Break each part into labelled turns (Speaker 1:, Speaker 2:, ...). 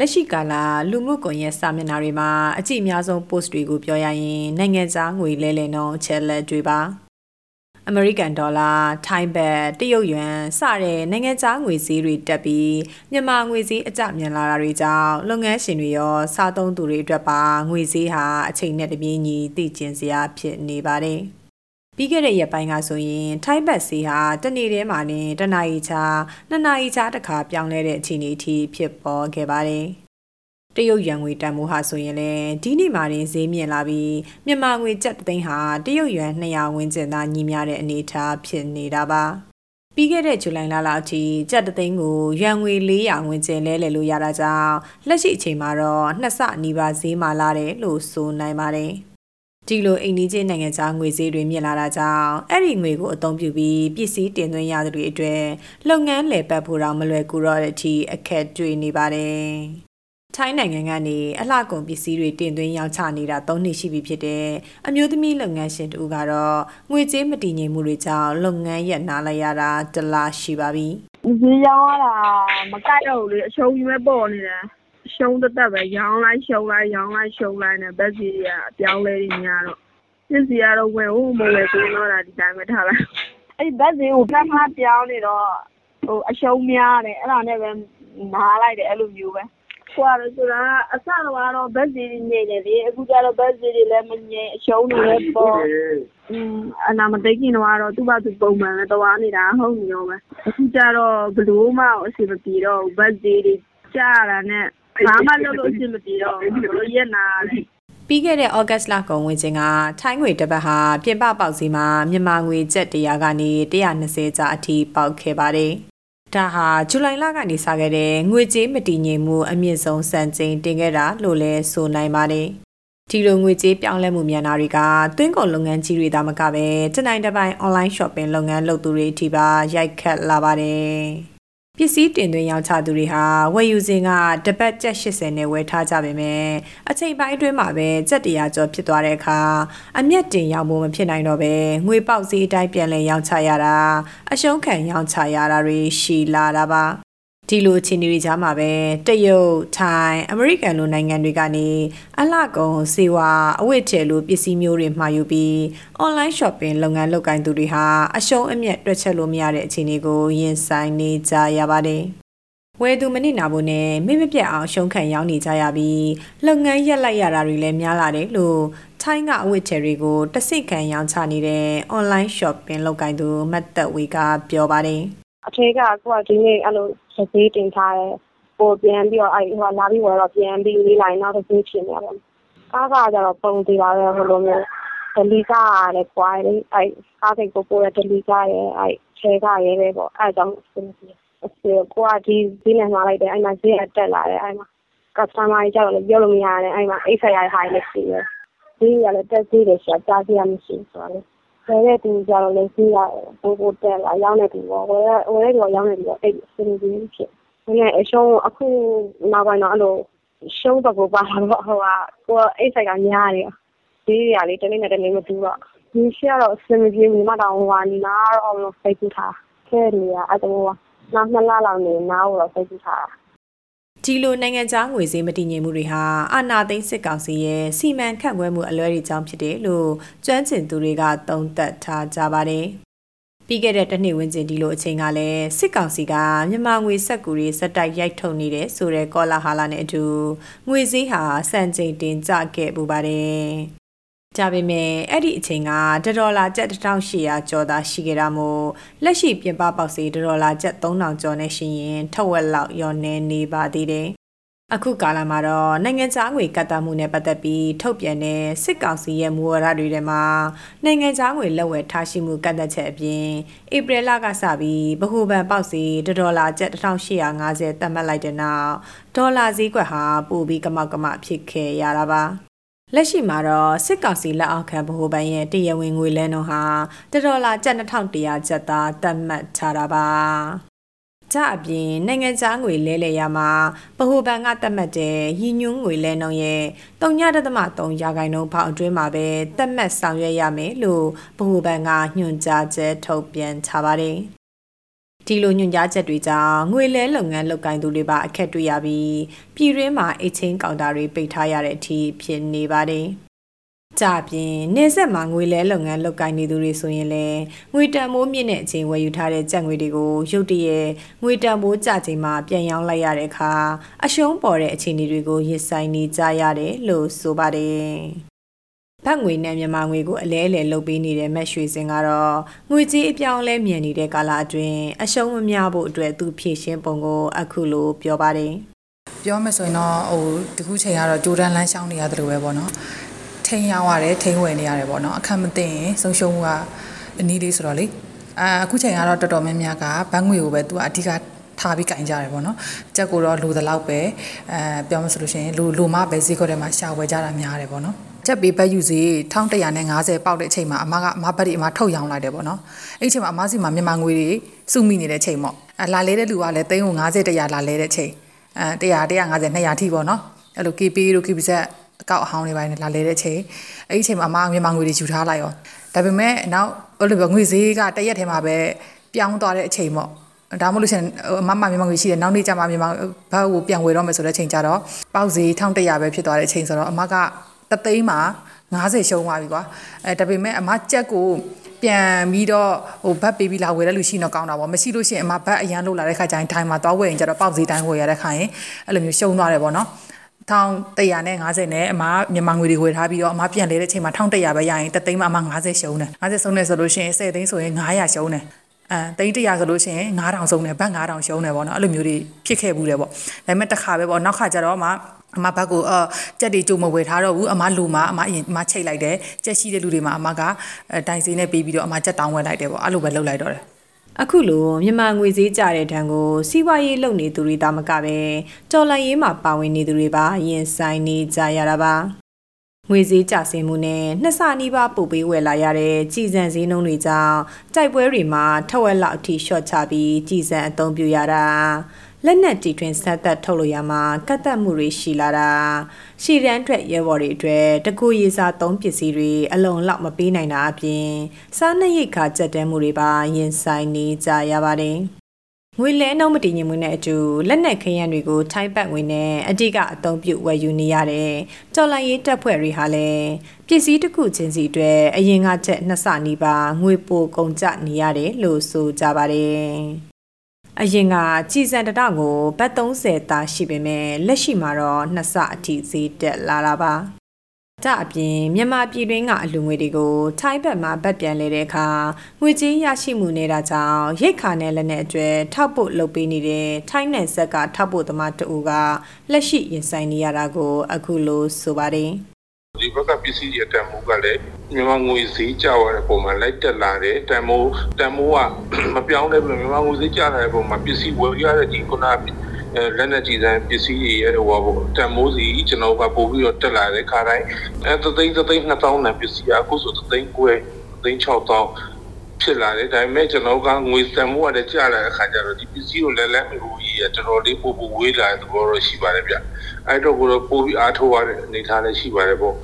Speaker 1: လက်ရှိကာလလူမှုကွန်ရက်စာမျက်နှာတွေမှာအကြည့်အများဆုံး post တွေကိုပြောရရင်နိုင်ငံခြားငွေလဲလှယ်နှုန်းချက်လက်တွေပါအမေရိကန်ဒေါ်လာ၊ထိုင်းဘတ်၊တရုတ်ယွမ်စတဲ့နိုင်ငံခြားငွေစည်းတွေတက်ပြီးမြန်မာငွေစည်းအကျမြန်လာတာတွေကြောင့်လုပ်ငန်းရှင်တွေရောစားသုံးသူတွေအတွက်ပါငွေစည်းဟာအချိန်နဲ့တပြေးညီတည်ကျင်စရာဖြစ်နေပါတယ်။ ပြီးခဲ့တဲ့ရက်ပိုင်းကဆိုရင်ထိုင်းဘတ်စီဟာတနေ့တည်းမှာနေတနာရီချာနှစ်နာရီချာတခါပြောင်းလဲတဲ့အခြေအနေအထိဖြစ်ပေါ်ခဲ့ပါတယ်။တရုတ်ယွမ်ငွေတန်ဖိုးဟာဆိုရင်လည်းဒီနေ့မှတင်ဈေးမြင့်လာပြီးမြန်မာငွေကျပ်သိန်းဟာတရုတ်ယွမ်200ဝန်းကျင်သာညီမျှတဲ့အနေအထားဖြစ်နေတာပါ။ပြီးခဲ့တဲ့ဇူလိုင်လလောက်အထိကျပ်တသိန်းကိုရန်ငွေ400ဝန်းကျင်လဲလှယ်လို့ရတာကြောင့်လက်ရှိအချိန်မှာတော့နှစ်ဆနီးပါးဈေးမှလာတယ်လို့ဆိုနိုင်ပါတယ်။ ဒီလိုအိမ်နီးချင်းနိုင်ငံခြားငွေဈေးတွေမြင့်လာတာကြောင့်အဲ့ဒီငွေကိုအသုံးပြုပြီးပစ္စည်းတင်သွင်းရသူတွေအတွက်လုပ်ငန်းလည်ပတ်ဖို့တော့မလွယ်ကူတော့တဲ့အထိအခက်တွေ့နေပါတယ်။ထိုင်းနိုင်ငံကနေအလှကုန်ပစ္စည်းတွေတင်သွင်းရောင်းချနေတာ၃နှစ်ရှိပြီဖြစ်တဲ့အမျိုးသမီးလုပ်ငန်းရှင်တူကတော့ငွေကြေးမတည်ငြိမ်မှုတွေကြောင့်လုပ်ငန်းရပ်နားလိုက်ရတာတလားရှိပါပြီ။
Speaker 2: ဒီရောင်းရတာမကိုက်တော့ဘူးလေအရှုံးကြီးပဲပေါ်နေတယ်။ ရှုံးသက်သက်ပဲရောင်းလိုက်ရှုံးလိုက်ရောင်းလိုက်ရှုံးလိုက်နဲ့ဘက်စီတွေကအပြောင်းအလဲတွေများတော့ပစ္စည်းကတော့ဝယ်ဖို့မဝယ်ဘူးတော့ဒီတိုင်းပဲထားလိုက်အဲ့ဘက်စီကိုတစ်ခါပြောင်းနေတော့ဟိုအရှုံးများတယ်အဲ့ဒါနဲ့ပဲနားလိုက်တယ်အဲ့လိုမျိုးပဲဟိုကတော့ဆိုတာအစတော့ဘက်စီတွေငြိမ့်တယ်လေအခုကျတော့ဘက်စီတွေလည်းမငြိမ့်အရှုံးတွေလည်းပေါ်อืมအနာမသိခင်တော့သူ့ဘာသူပုံမှန်ပဲသွားနေတာဟုတ်နေရောပဲအခုကျတော့ဘလို့မှအစီမပြေတော့ဘက်စီတွေကြားတာနဲ့ ဘာမှလုပ်လို့အဆင်မပြေတော့ဘူးရက်နာလေ
Speaker 1: ပြီးခဲ့တဲ့ဩဂတ်လကုန်ဝင်ခြင်းကထိုင်းငွေတစ်ပတ်ဟာပြင်ပပေါက်စီမှာမြန်မာငွေကျပ်100ကနေ120ကျပ်အထိပေါက်ခဲ့ပါတယ်။ဒါဟာဇူလိုင်လကနေစခဲ့တဲ့ငွေကြေးမတည်ငြိမ်မှုအမြင့်ဆုံးစံချိန်တင်ခဲ့တာလို့လည်းဆိုနိုင်ပါတယ်။ဒီလိုငွေကြေးပြောင်းလဲမှုမြန်တာတွေကသွင်းကုန်လုပ်ငန်းကြီးတွေသာမကပဲတနိုင်တစ်ပိုင်း online shopping လုပ်ငန်းလုပ်သူတွေအထိပါရိုက်ခတ်လာပါတယ်။ ပစ္စည်းတင်သွင်းရောင်းချသူတွေဟာဝယ်ယူစဉ်ကတပတ်ကျပ်80နဲ့ဝယ်ထားကြပေမဲ့အချိန်ပိုင်းအတွင်းမှာပဲကျပ်100ကျော်ဖြစ်သွားတဲ့အခါအမျက်တင်ရောင်းဖို့မဖြစ်နိုင်တော့ပဲငွေပေါက်စည်းအတိုင်းပြန်လည်ရောင်းချရတာအရှုံးခံရောင်းချရတာတွေရှိလာတာပါ ဒီလိုအခြေအနေတွေကြားမှာပဲတရုတ်ထိုင်းအမေရိကန်လိုနိုင်ငံတွေကနေအလှကုန်စေဝါအဝတ်ထည်လိုပစ္စည်းမျိုးတွေမှာယူပြီး online shopping လုပ်ငန်းလုပ်ကိုင်သူတွေဟာအရှုံးအမြတ်တွက်ချက်လို့မရတဲ့အခြေအနေကိုရင်ဆိုင်နေကြရပါတယ်ဝယ်သူမနစ်နာဖို့နဲ့မိမပြတ်အောင်ရှုံးခံရောက်နေကြရပြီးလုပ်ငန်းရက်လိုက်ရတာတွေလည်းများလာတယ်လို့ထိုင်းကအဝတ်ထည်တွေကိုတဆိတ်ခံရောင်းချနေတဲ့ online shopping လုပ်ကိုင်သူမတ်သက်ဝေကပြောပါတယ်
Speaker 2: အထက်ကကိုကဒီနေ့အဲ့လို ဈေးတင်ထားတယ်။ကိုပြန်ပြီးတော့အဲ့ဟိုလာပြီးဝယ်တော့ပြန်ပြီးလေးလိုက်နောက်တစ်ဈေးဖြစ်နေတယ်။ကားကကြတော့ပုံသေးပါပဲဟိုလိုမျိုးဒလီကားလည်းကွာလေအဲ့ကားစိတ်ကိုပို့ရဒလီကားရဲ့အဲ့ချဲကားရဲ့ပဲပေါ့အဲ့ကြောင့်အဆင်ပြေ။အစီကိုကဒီဈေးနဲ့မှာလိုက်တယ်အဲ့မှာဈေးတက်လာတယ်အဲ့မှာကစတမာကြီးကြတော့လည်းပြောလို့မရတယ်အဲ့မှာအိတ်ဆက်ရဟိုင်းလည်းရှိတယ်။ဈေးရလည်းတက်သေးတယ်ရှာကြားစီရမရှိဆိုတော့ ဝယ်တဲ့သူကြတော့လည်းဈေးရပိုပိုတက်လာရောင်းတဲ့သူရောဝယ်ရဝယ်တဲ့သူရောင်းတဲ့သူရောအဲ့ဒီအဆင်ပြေဖြစ်။ငယ်အရှုံးအခုနောက်ပိုင်းတော့အဲ့လိုရှုံးတော့ကိုပါလာတော့ဟိုကကိုအိတ်ဆိုင်ကများတယ်။ဈေးရလေးတနေ့နဲ့တနေ့မတူတော့ဒီရှက်တော့အဆင်မပြေဘူးမတောင်ဟိုကနေလာတော့စိတ်ကူးထားခဲနေရအဲ့တော့နောက်နှစ်လလောက်နေနားတော့စိတ်ကူးထား
Speaker 1: ဒီလိုနိုင်ငံခြားငွေဈေးမတည်ငြိမ်မှုတွေဟာအာဏာသိမ်းစစ်ကောင်စီရဲ့စီမံခန့်ခွဲမှုအလွဲတွေကြောင့်ဖြစ်တယ်လို့ကျွမ်းကျင်သူတွေကသုံးသပ်ထားကြပါတယ်။ပြီးခဲ့တဲ့တစ်နှစ်ဝန်းကျင်ဒီလိုအချိန်ကလည်းစစ်ကောင်စီကမြန်မာငွေစက်ကူတွေစက်တိုက်ရိုက်ထုတ်နေတဲ့ဆိုတဲ့ကောလာဟာလာနဲ့အတူငွေဈေးဟာစံချိန်တင်ကျခဲ့ပူပါတယ်။ ကြပေမဲ့အဲ့ဒီအချိန်ကဒေါ်လာကျပ်1800ကျော်သာရှိခဲ့တာမို့လက်ရှိပြင်ပပေါက်စီဒေါ်လာကျပ်3000ကျော်နဲ့ရှိရင်ထက်ဝက်လောက်ရောနေနေပါသေးတယ်။အခုကာလမှာတော့နိုင်ငံခြားငွေကတ်တမှုနဲ့ပတ်သက်ပြီးထုတ်ပြန်တဲ့စစ်ကောင်စီရဲ့မူဝါဒတွေထဲမှာနိုင်ငံခြားငွေလက်ဝယ်ထားရှိမှုကတ်သက်ချက်အပြင်ဧပြီလကစပြီးဗဟိုဘဏ်ပေါက်စီဒေါ်လာကျပ်1850သတ်မှတ်လိုက်တဲ့နောက်ဒေါ်လာဈေးကွက်ဟာပိုပြီးကမောက်ကမဖြစ်ခဲ့ရတာပါ။ လက်ရှိမှာတော့စစ်ကောင်စီလက်အောက်ခံဗဟိုဘဏ်ရဲ့တရဝင်ငွေလဲနှုန်းဟာဒေါ်လာကျပ်2100ကျပ်သားသတ်မှတ်ထားတာပါ။ကြအပြင်နိုင်ငံခြားငွေလဲလှယ်ရမှာဗဟိုဘဏ်ကသတ်မှတ်တဲ့ရည်ညွှန်းငွေလဲနှုန်းရဲ့3.3ရာခိုင်နှုန်းဖောက်အတွင်းမှာပဲသတ်မှတ်ဆောင်ရွက်ရမယ်လို့ဗဟိုဘဏ်ကညွှန်ကြားချက်ထုတ်ပြန်ထားပါတယ်။ ဒီလိုညွှန်ကြားချက်တွေကြောင့်ငွေလဲလုပ်ငန်းလုပ်ကိုင်သူတွေပါအခက်တွေ့ရပြီးပြည်တွင်းမှာအိတ်ချင်းကောင်တာတွေပိတ်ထားရတဲ့အထိဖြစ်နေပါတယ်။ကြပြင်နေဆက်မှာငွေလဲလုပ်ငန်းလုပ်ကိုင်နေသူတွေဆိုရင်လည်းငွေတန်မိုးမြင့်တဲ့အချိန်ဝယ်ယူထားတဲ့ကြက်ငွေတွေကိုရုတ်တရက်ငွေတန်မိုးကြချိန်မှာပြန်ရောင်းလိုက်ရတဲ့အခါအရှုံးပေါ်တဲ့အခြေအနေတွေကိုရင်ဆိုင်နေကြရတယ်လို့ဆိုပါတယ်။ ဘတ်ငွေနဲ့မြန်မာငွေကိုအလဲအလဲလုပ်ပေးနေတဲ့မက်ရွှေစင်ကတော့ငွေကြေးအပြောင်းလဲမြန်နေတဲ့ကာလအတွင်းအရှုံးမများဖို့အတွက်သူဖြည့်ရှင်းပုံကိုအခုလိုပြောပါတယ်
Speaker 3: ပြောမယ်ဆိုရင်တော့ဟိုတခုချိန်ကတော့ဂျိုဒန်လန်းရှောင်းနေရတယ်လို့ပဲပေါ့နော်ထိန်ရောင်းရတယ်ထိန်ဝယ်နေရတယ်ပေါ့နော်အခက်မသိရင်ဆုံးရှုံးမှုကအနည်းလေးဆိုတော့လေအာအခုချိန်ကတော့တော်တော်များများကဘတ်ငွေကိုပဲသူကအဓိကထားပြီးကင်ကြရတယ်ပေါ့နော်ကြက်ကိုတော့လိုသလောက်ပဲအဲပြောမှဆိုလို့ရှိရင်လိုလိုမှပဲဈေးခွက်ထဲမှာရှာဝယ်ကြတာများတယ်ပေါ့နော် ချက်ပေးဘတ်ယူစီ1150ပေါက်တဲ့အချိန်မှာအမကအမဘတ်ဒီအမထုတ်ရောင်းလိုက်တယ်ပေါ့နော်အဲ့ဒီအချိန်မှာအမစီမှာမြန်မာငွေတွေစုမိနေတဲ့အချိန်ပေါ့အလာလဲတဲ့လူကလည်း350 100လာလဲတဲ့အချိန်အဲ100 150 200ထိပေါ့နော်အဲ့လို KP တို့ KPZ အကောက်အဟောင်းတွေပိုင်းလာလဲတဲ့အချိန်အဲ့ဒီအချိန်မှာအမမြန်မာငွေတွေယူထားလိုက်ရောဒါပေမဲ့နောက်အဲ့လိုပဲငွေဈေးကတရက်ထဲမှာပဲပြောင်းသွားတဲ့အချိန်ပေါ့ဒါမှမဟုတ်လို့ရှင်အမမမြန်မာငွေရှိတယ်နောက်နေ့ကျမှမြန်မာဘတ်ကိုပြန်ဝယ်တော့မယ်ဆိုတဲ့အချိန်ကျတော့ပေါက်ဈေး1100ပဲဖြစ်သွားတဲ့အချိန်ဆိုတော့အမက တသိန်းမှာ90ရှုံးသွားပြီကွာအဲဒါပေမဲ့အမကြက်ကိုပြန်ပြီးတော့ဟိုဘတ်ပေးပြီးလာဝယ်တဲ့လူရှိတော့ကောင်းတာပေါ့မရှိလို့ရှိရင်အမဘတ်အရန်လို့လာတဲ့ခါကျရင်ထိုင်မှာသွားဝယ်ရင်ကျတော့ပေါက်ဈေးတိုင်းဝယ်ရတဲ့ခါရင်အဲ့လိုမျိုးရှုံးသွားတယ်ပေါ့နော်1150နဲ့အမမြန်မာငွေတွေဝယ်ထားပြီးတော့အမပြန်လဲတဲ့အချိန်မှာ1100ပဲရရင်တသိန်းမှာအမ90ရှုံးတယ်90ရှုံးတယ်ဆိုလို့ရှိရင်10သိန်းဆိုရင်900ရှုံးတယ်အဲတိတ်တရာဆိုလို့ရှိရင်9000ဆုံးတယ်ဘတ်9000ရှုံးတယ်ပေါ့နော်အဲ့လိုမျိုးတွေဖြစ်ခဲ့ဘူးတယ်ပေါ့ဒါပေမဲ့တစ်ခါပဲပေါ့နောက်ခါကျတော့အမ အမဘက်ကိုအကြက်တွေကြုံမဝယ်ထားတော့ဘူးအမလူမအမအရင်အမချိတ်လိုက်တယ်ကြက်ရှိတဲ့လူတွေမှာအမကတိုင်စင်းနဲ့ပေးပြီးတော့အမကြက်တောင်းဝယ်လိုက်တယ်ပေါ့အဲ့လိုပဲလုပ်လိုက်တော့တယ်
Speaker 1: အခုလိုမြန်မာငွေစည်းကြတဲ့တန်းကိုစီးပွားရေးလုပ်နေသူတွေတာမကပဲကြော်လိုက်ရေးမှာပါဝင်နေသူတွေပါရင်ဆိုင်နေကြရတာပါငွေစည်းကျဆင်းမှုနဲ့နှစ်ဆနီးပါးပို့ပေးဝယ်လာရတဲ့ကြည်စံစည်းနှုန်းတွေကြောင့်တိုက်ပွဲတွေမှာထက်ဝက်လောက်အထိရှော့ချပြီးကြည်စံအသုံးပြုရတာ လက်နက်တီထွင်ဆက်သက်ထုတ်လို့ရမှာကတ်သက်မှုတွေရှိလာတာရှီရန်အတွက်ရဲဘော်တွေအတွက်တကူရေးစားသုံးပစ္စည်းတွေအလုံးလောက်မပေးနိုင်တာအပြင်စားနပ်ရိက္ခာကြက်တဲမှုတွေပါရင်ဆိုင်နေကြရပါတယ်ငွေလဲနှုန်းမတည်ငြိမ်မှုနဲ့အတူလက်နက်ခရမ်းတွေကိုထိုင်းပတ်ငွေနဲ့အတိကအသုံးပြုဝယ်ယူနေရတဲ့ကြော်လိုင်းရေးတပ်ဖွဲ့တွေဟာလည်းပစ္စည်းတစ်ခုချင်းစီအတွက်အရင်ကချက်နှစ်ဆနီးပါငွေပိုကုန်ကျနေရတယ်လို့ဆိုကြပါတယ် အရင်ကကြည်စံတတောက်ကိုဘတ်30သားရှိပေမဲ့လက်ရှိမှာတော့နှစ်ဆအထိဈေးတက်လာတာပါ။ဒါအပြင်မြန်မာပြည်တွင်းကအလူငွေတွေကိုထိုင်းဘက်မှာဗတ်ပြန်လဲတဲ့အခါငွေကြေးရရှိမှုနေတာကြောင့်ရိတ်ခါနဲ့လက်နဲ့အကျွဲထောက်ဖို့လုပ်ပေးနေတဲ့ထိုင်းနယ်ဆက်ကထောက်ဖို့သမားတအူကလက်ရှိရင်ဆိုင်နေရတာကိုအခုလိုဆိုပါတယ်။
Speaker 4: ဒီဘက်ကပစ္စည်းတွေတန်မိုးကလည်းမြန်မာငွေဈေးကျသွားတဲ့ပုံမှာလိုက်တက်လာတယ်တန်မိုးတန်မိုးကမပြောင်းလဲဘူးမြန်မာငွေဈေးကျလာတဲ့ပုံမှာပစ္စည်းဝယ်ရတဲ့ဒီခုနလက်နဲ့ကြည်စံပစ္စည်းတွေရဲ့ဟိုပေါ့တန်မိုးစီကျွန်တော်ကပို့ပြီးတော့တက်လာတဲ့ခါတိုင်းအဲသသိန်းသသိန်း2000နဲ့ပစ္စည်းအခုဆိုသသိန်းခွဲသသိန်း6000 ဖြစ်လာတယ်ဒါပေမဲ့ကျွန်တော်ကငွေစံမှုကလည်းကျလာတဲ့အခါကျတော့ဒီပစ္စည်းကိုလည်းလက်မလို့ကြီးရတော်တော်လေးပို့ပို့ဝေးလာတဲ့သဘောတော့ရှိပါတယ်ဗျအဲ့တော့ကိုတော့ပို့ပြီးအားထုတ်ရတဲ့အနေအထားလည်းရှိပါတယ်ပေါ့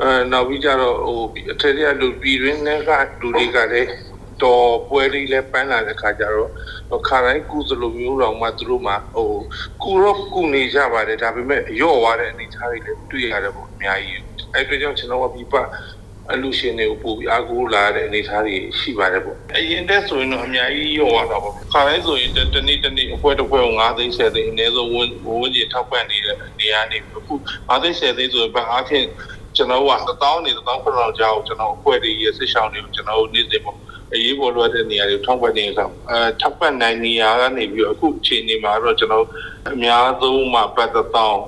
Speaker 4: အဲနောက်ပြီးကြတော့ဟိုအထက်ရလူပြည်တွင်းနဲ့ကလူတွေကလည်းတော်ပွဲလေးလည်းပန်းလာတဲ့ခါကျတော့ခါတိုင်းကုသလိုမျိုးတော့မှသူတို့မှဟိုကုတော့ကုနေကြပါတယ်ဒါပေမဲ့ရော့သွားတဲ့အနေအထားတွေလည်းတွေ့ရတယ်ပေါ့အများကြီးအဲ့အတွက်ကြောင့်ကျွန်တော်ကပြပ အလူရှင်တွေကိုပို့ပြီးအားကိုးလာတဲ့အနေအထားတွေရှိပါတယ်ပေါ့အရင်တက်ဆိုရင်တော့အများကြီးရော့သွားတော့ပေါ့ခါတိုင်းဆိုရင်တနေ့တနေ့အဖွဲတစ်ဖွဲကို9သိန်း10သိန်းအနည်းဆုံးဝန်ဝန်ကြီးထောက်ပံ့နေတဲ့နေရာနေအခု9သိန်း10သိန်းဆိုရင်ဘာအားဖြင့်ကျွန်တော်က1000နေ1000ခလောက်ကြောက်ကျွန်တော်အဖွဲတွေရစစ်ဆောင်တွေကိုကျွန်တော်နေ့စဉ်ပေါ့အရေးပေါ်လိုအပ်တဲ့နေရာတွေထောက်ပံ့နေတဲ့အခါအဲထောက်ပံ့နိုင်နေရာကနေပြီးတော့အခုအချိန်ဒီမှာတော့ကျွန်တော်အများဆုံးမှပတ်သက်တော့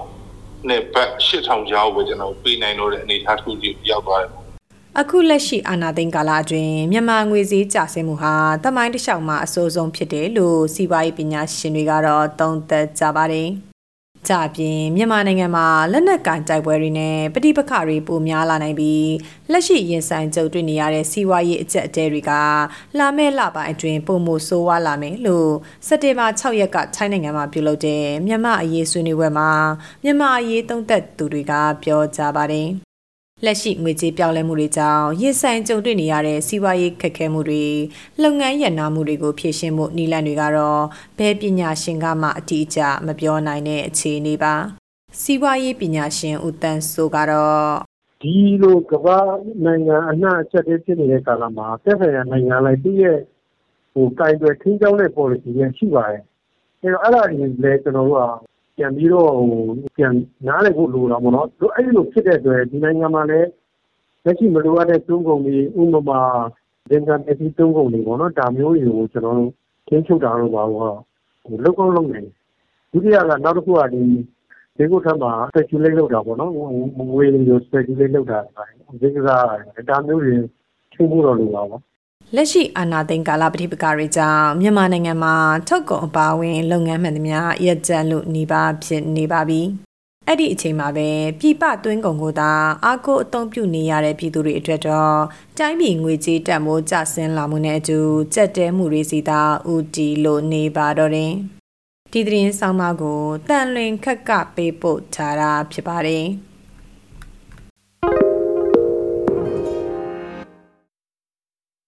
Speaker 4: နဲ့ဘတ်8000ကျော်ပဲကျွန်တော်ပေးနိုင်လို့တဲ့အနေအထားတစ်ခုကြီးရောက်သွားတယ်
Speaker 1: အခုလက်ရှိအာဏာသိမ်းကာလအတွင်းမြန်မာငွေစည်းကျဆင်းမှုဟာတမိုင်းတစ်လျှောက်မှာအဆိုးဆုံးဖြစ်တယ်လို့စီးပွားရေးပညာရှင်တွေကတော့သုံးသပ်ကြပါတယ်။ကြပြင်မြန်မာနိုင်ငံမှာလက်နက်ကင်တိုက်ပွဲတွေနဲ့ပဋိပက္ခတွေပိုများလာနိုင်ပြီးလက်ရှိရင်ဆိုင်ကြုံတွေ့နေရတဲ့စီးပွားရေးအကျပ်အတဲတွေကလာမယ့်လပိုင်းအတွင်းပုံမဆိုးဝါးလာမယ်လို့စက်တင်ဘာ6ရက်ကထိုင်းနိုင်ငံမှာပြုလုပ်တဲ့မြန်မာအရေးဆွေးနွေးပွဲမှာမြန်မာအရေးသုံးသပ်သူတွေကပြောကြပါတယ်။ လက်ရှိငွေကြေးပြောင်းလဲမှုတွေကြောင့်ရင်ဆိုင်ကြုံတွေ့နေရတဲ့စီးပွားရေးခက်ခဲမှုတွေလုပ်ငန်းရန်နာမှုတွေကိုဖြေရှင်းမှုနည်းလမ်းတွေကတော့ဘယ်ပညာရှင်ကမှအတိအကျမပြောနိုင်တဲ့အခြေအနေပါစီးပွားရေးပညာရှင်ဦးတန်းဆိုကတော့
Speaker 5: ဒီလိုကမ္ဘာနိုင်ငံအနှံ့အချက်တည်းဖြစ်နေတဲ့ကာလမှာသက်ဆိုင်ရာနိုင်ငံလိုက်သူ့ရဲ့ဟိုကင်တွယ်ထင်းကြောင်းတဲ့ policy တွေရှိပါတယ်။အဲတော့အဲ့ဒါတွေလည်းကျွန်တော်တို့က ပြန်ပြီးတော့ဟိုပြန်နားလည်ဖို့လိုတာပေါ့နော်။အဲ့ဒီလိုဖြစ်တဲ့အတွက်ဒီနိုင်ငံမှာလည်းလက်ရှိမလိုအပ်တဲ့သုံးကုန်တွေဥပမာဒင်္ဂန်ပစ္စည်းသုံးကုန်တွေပေါ့နော်ဒါမျိုးတွေကိုကျွန်တော်တို့ခင်းချုပ်တာတော့ပါတော့ဟိုလောက်ကောင်းလုပ်နေတယ်။ဒုတိယကနောက်တစ်ခုကဒီဒီကုထမှာ speculate လုပ်တာပေါ့နော်ငွေတွေ speculate လုပ်တာဒီကစားဒါမျိုးတွေချင်းဖို့တော့လိုပါပါ
Speaker 1: လက်ရှိအာဏာသိမ်းကာလပဋိပက္ခတွေကြောင့်မြန်မာနိုင်ငံမှာထုတ်ကုန်အပါအဝင် လုပ်ငန်းမှန်သမျှရပ်ကျန်းလို့နေပါဖြစ်နေပါပြီ။အဲ့ဒီအချိန်မှာပဲပြည်ပသွင်းကုန်ကိုသာအားကိုးအသုံးပြုနေရတဲ့ပြည်သူတွေအတွက်တော့တိုင်းပြည်ငွေကြေးတက်မိုးကျဆင်းလာမှုနဲ့အတူကြက်တဲမှုတွေစီသာဥတီလို့နေပါတော့တယ်။ဒီသတင်းဆောင်မကိုတန်လွင်ခက်ကပေးပို့ထားတာဖြစ်ပါတယ်။